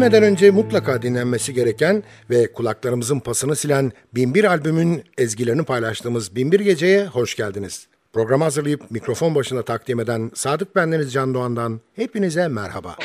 Ölmeden önce mutlaka dinlenmesi gereken ve kulaklarımızın pasını silen Binbir albümün ezgilerini paylaştığımız Binbir Gece'ye hoş geldiniz. Programı hazırlayıp mikrofon başına takdim eden Sadık Bendeniz Can Doğan'dan hepinize merhaba.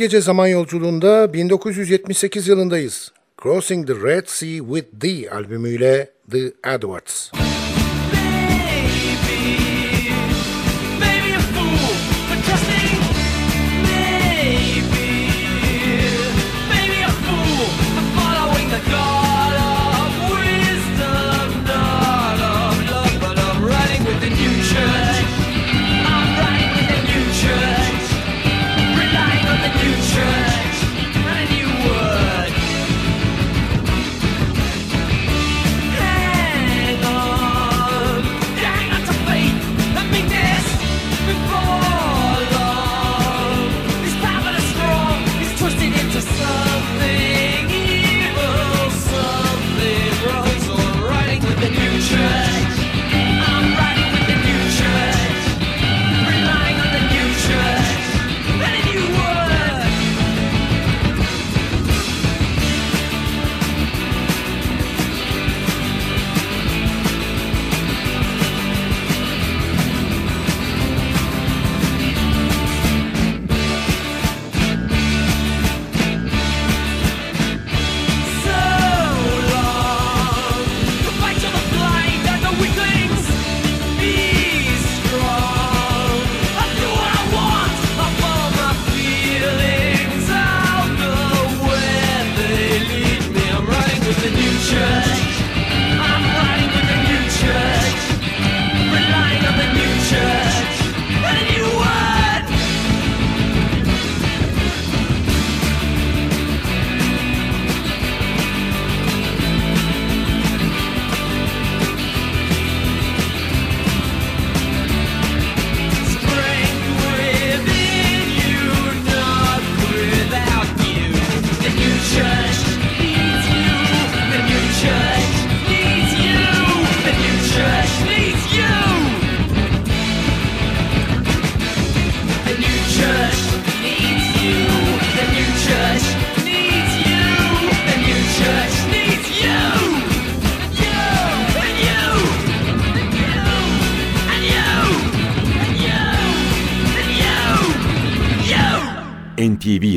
Gece Zaman Yolculuğunda 1978 yılındayız. Crossing the Red Sea with Thee albümüyle The Edwards.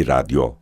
Radyo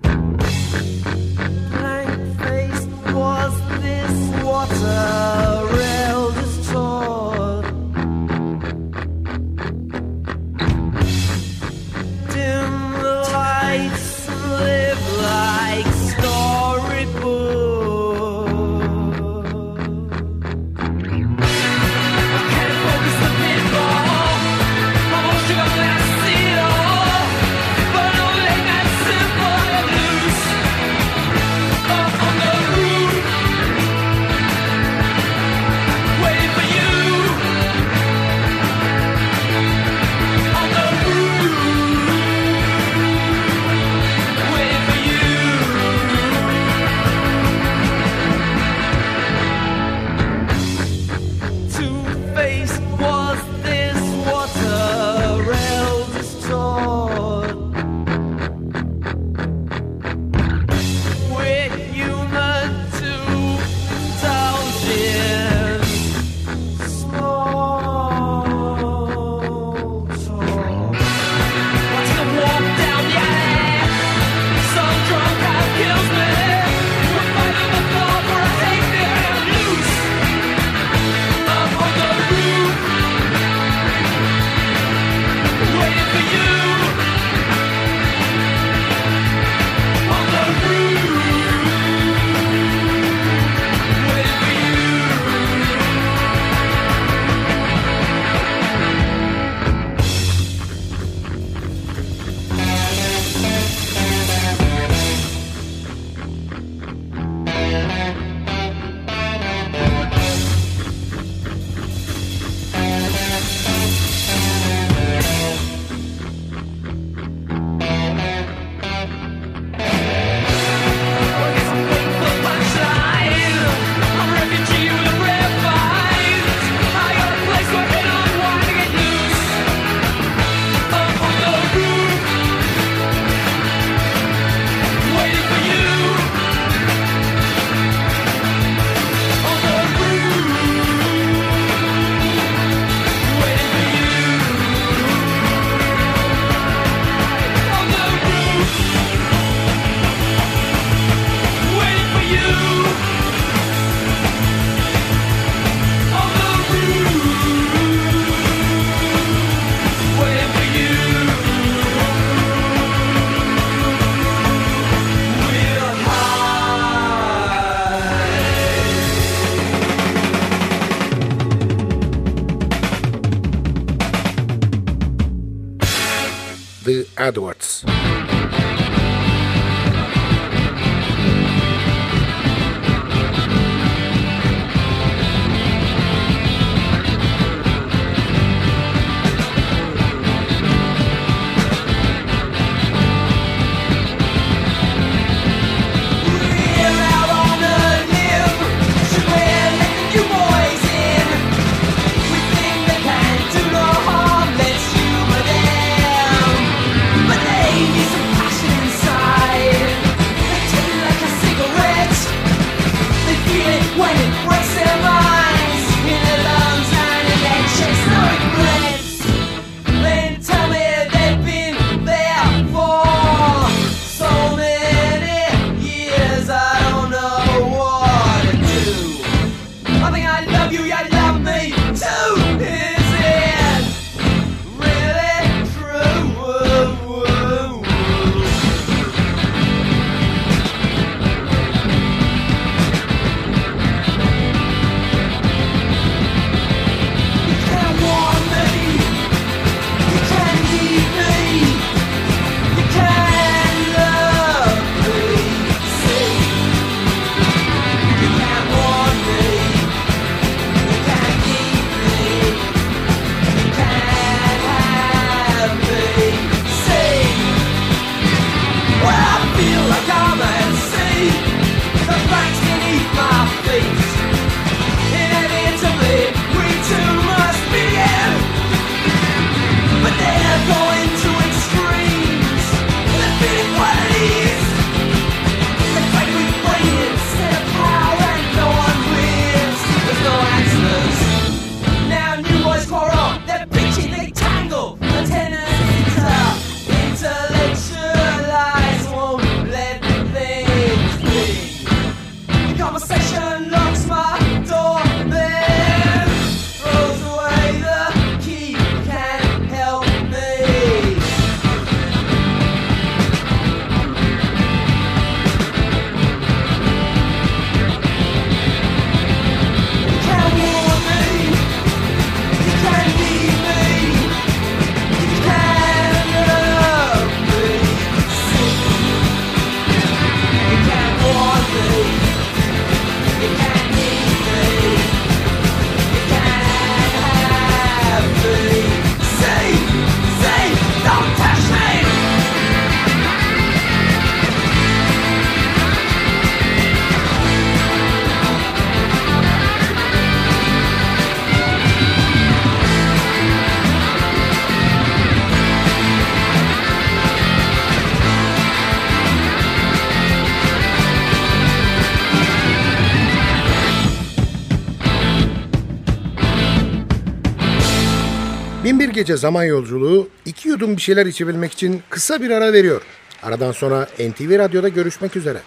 Gece Zaman Yolculuğu iki yudum bir şeyler içebilmek için kısa bir ara veriyor. Aradan sonra NTV Radyo'da görüşmek üzere.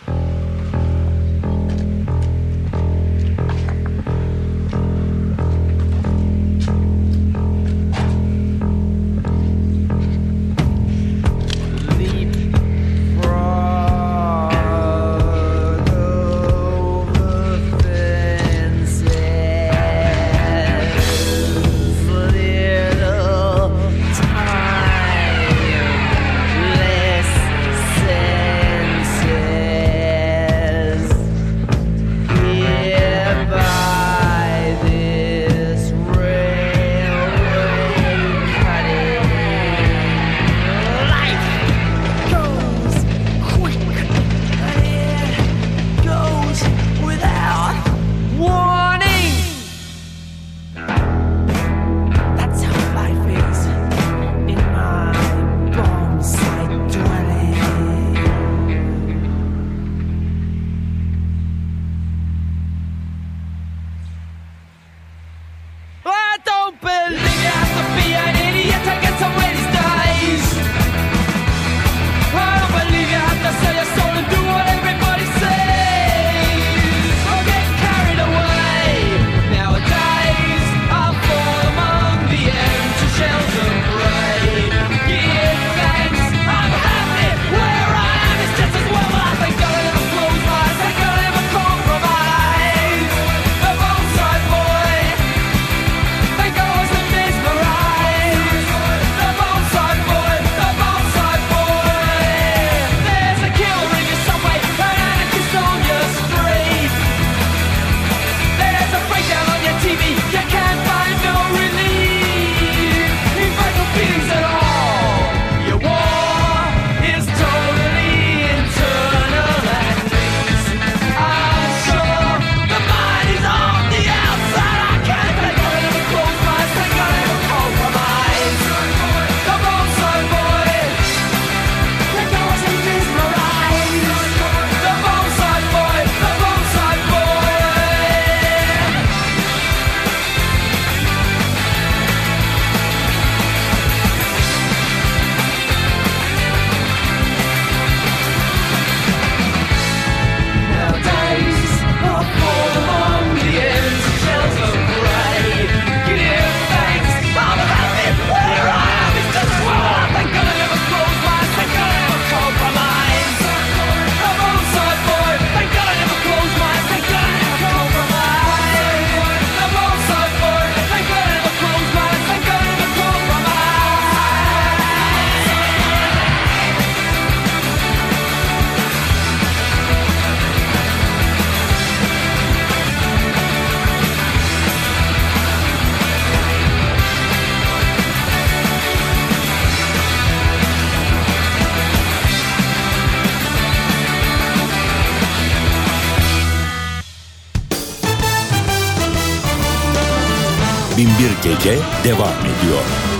Gece devam ediyor.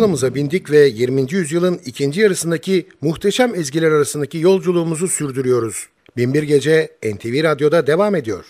Kanalımıza bindik ve 20. yüzyılın ikinci yarısındaki muhteşem ezgiler arasındaki yolculuğumuzu sürdürüyoruz. Binbir Gece NTV Radyo'da devam ediyor.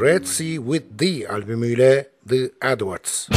Red Sea with Thee albümüyle The Edwards.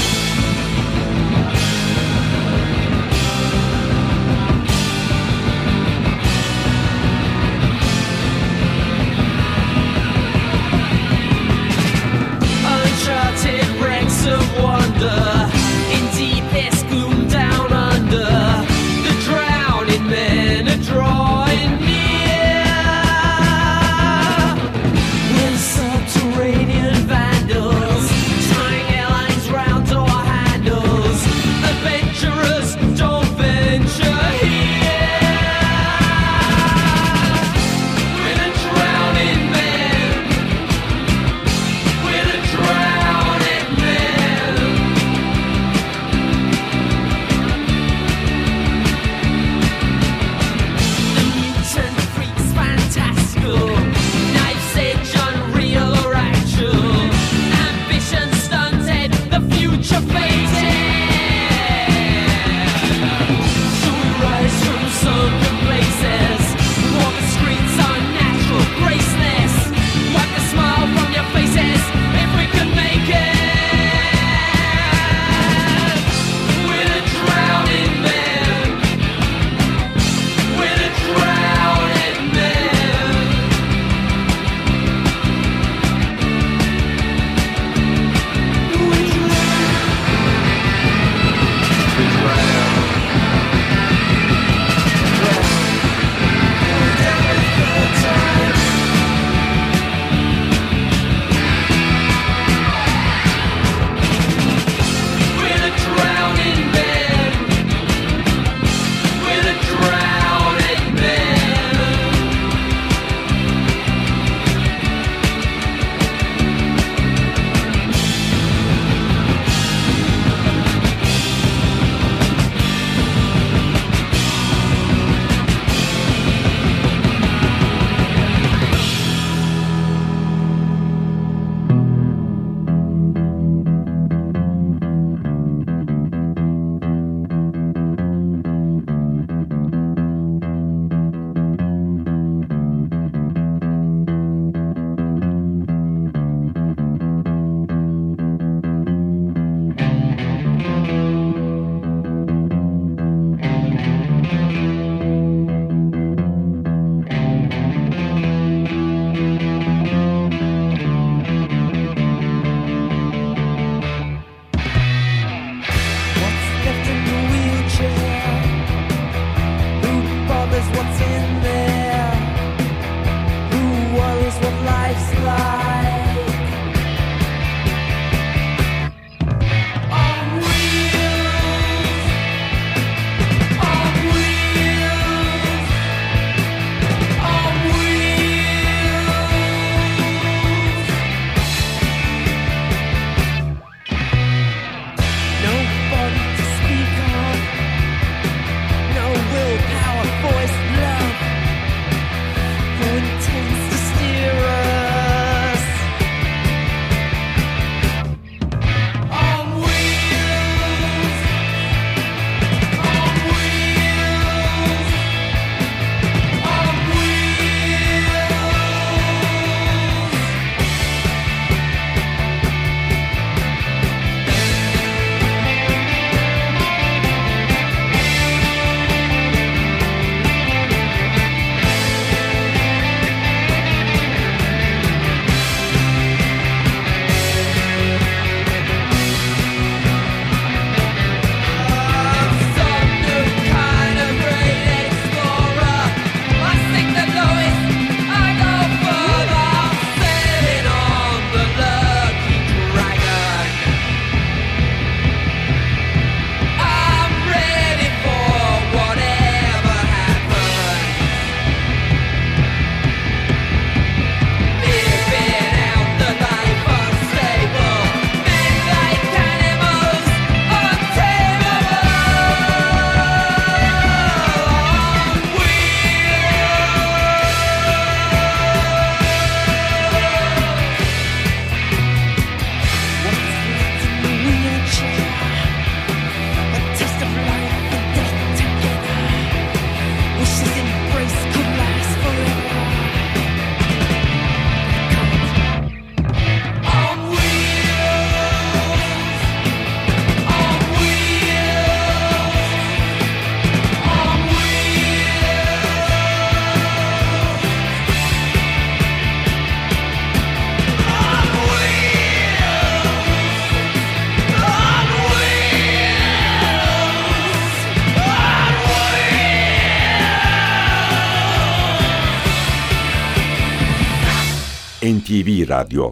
Radyo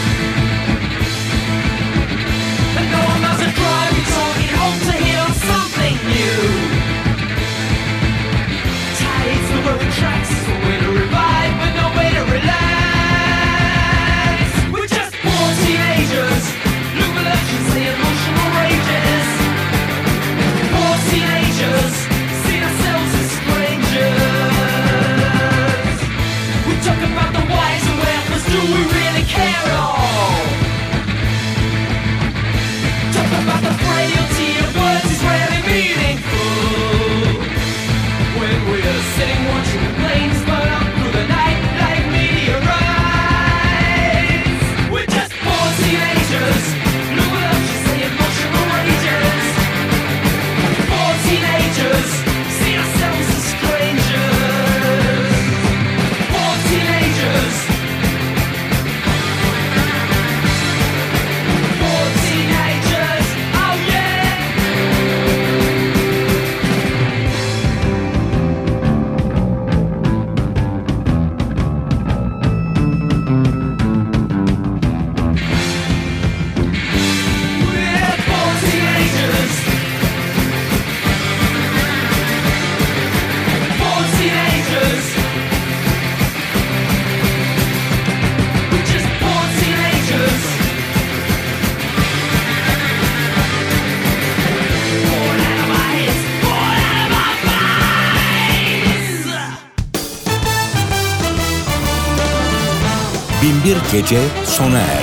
Gece sona erdi.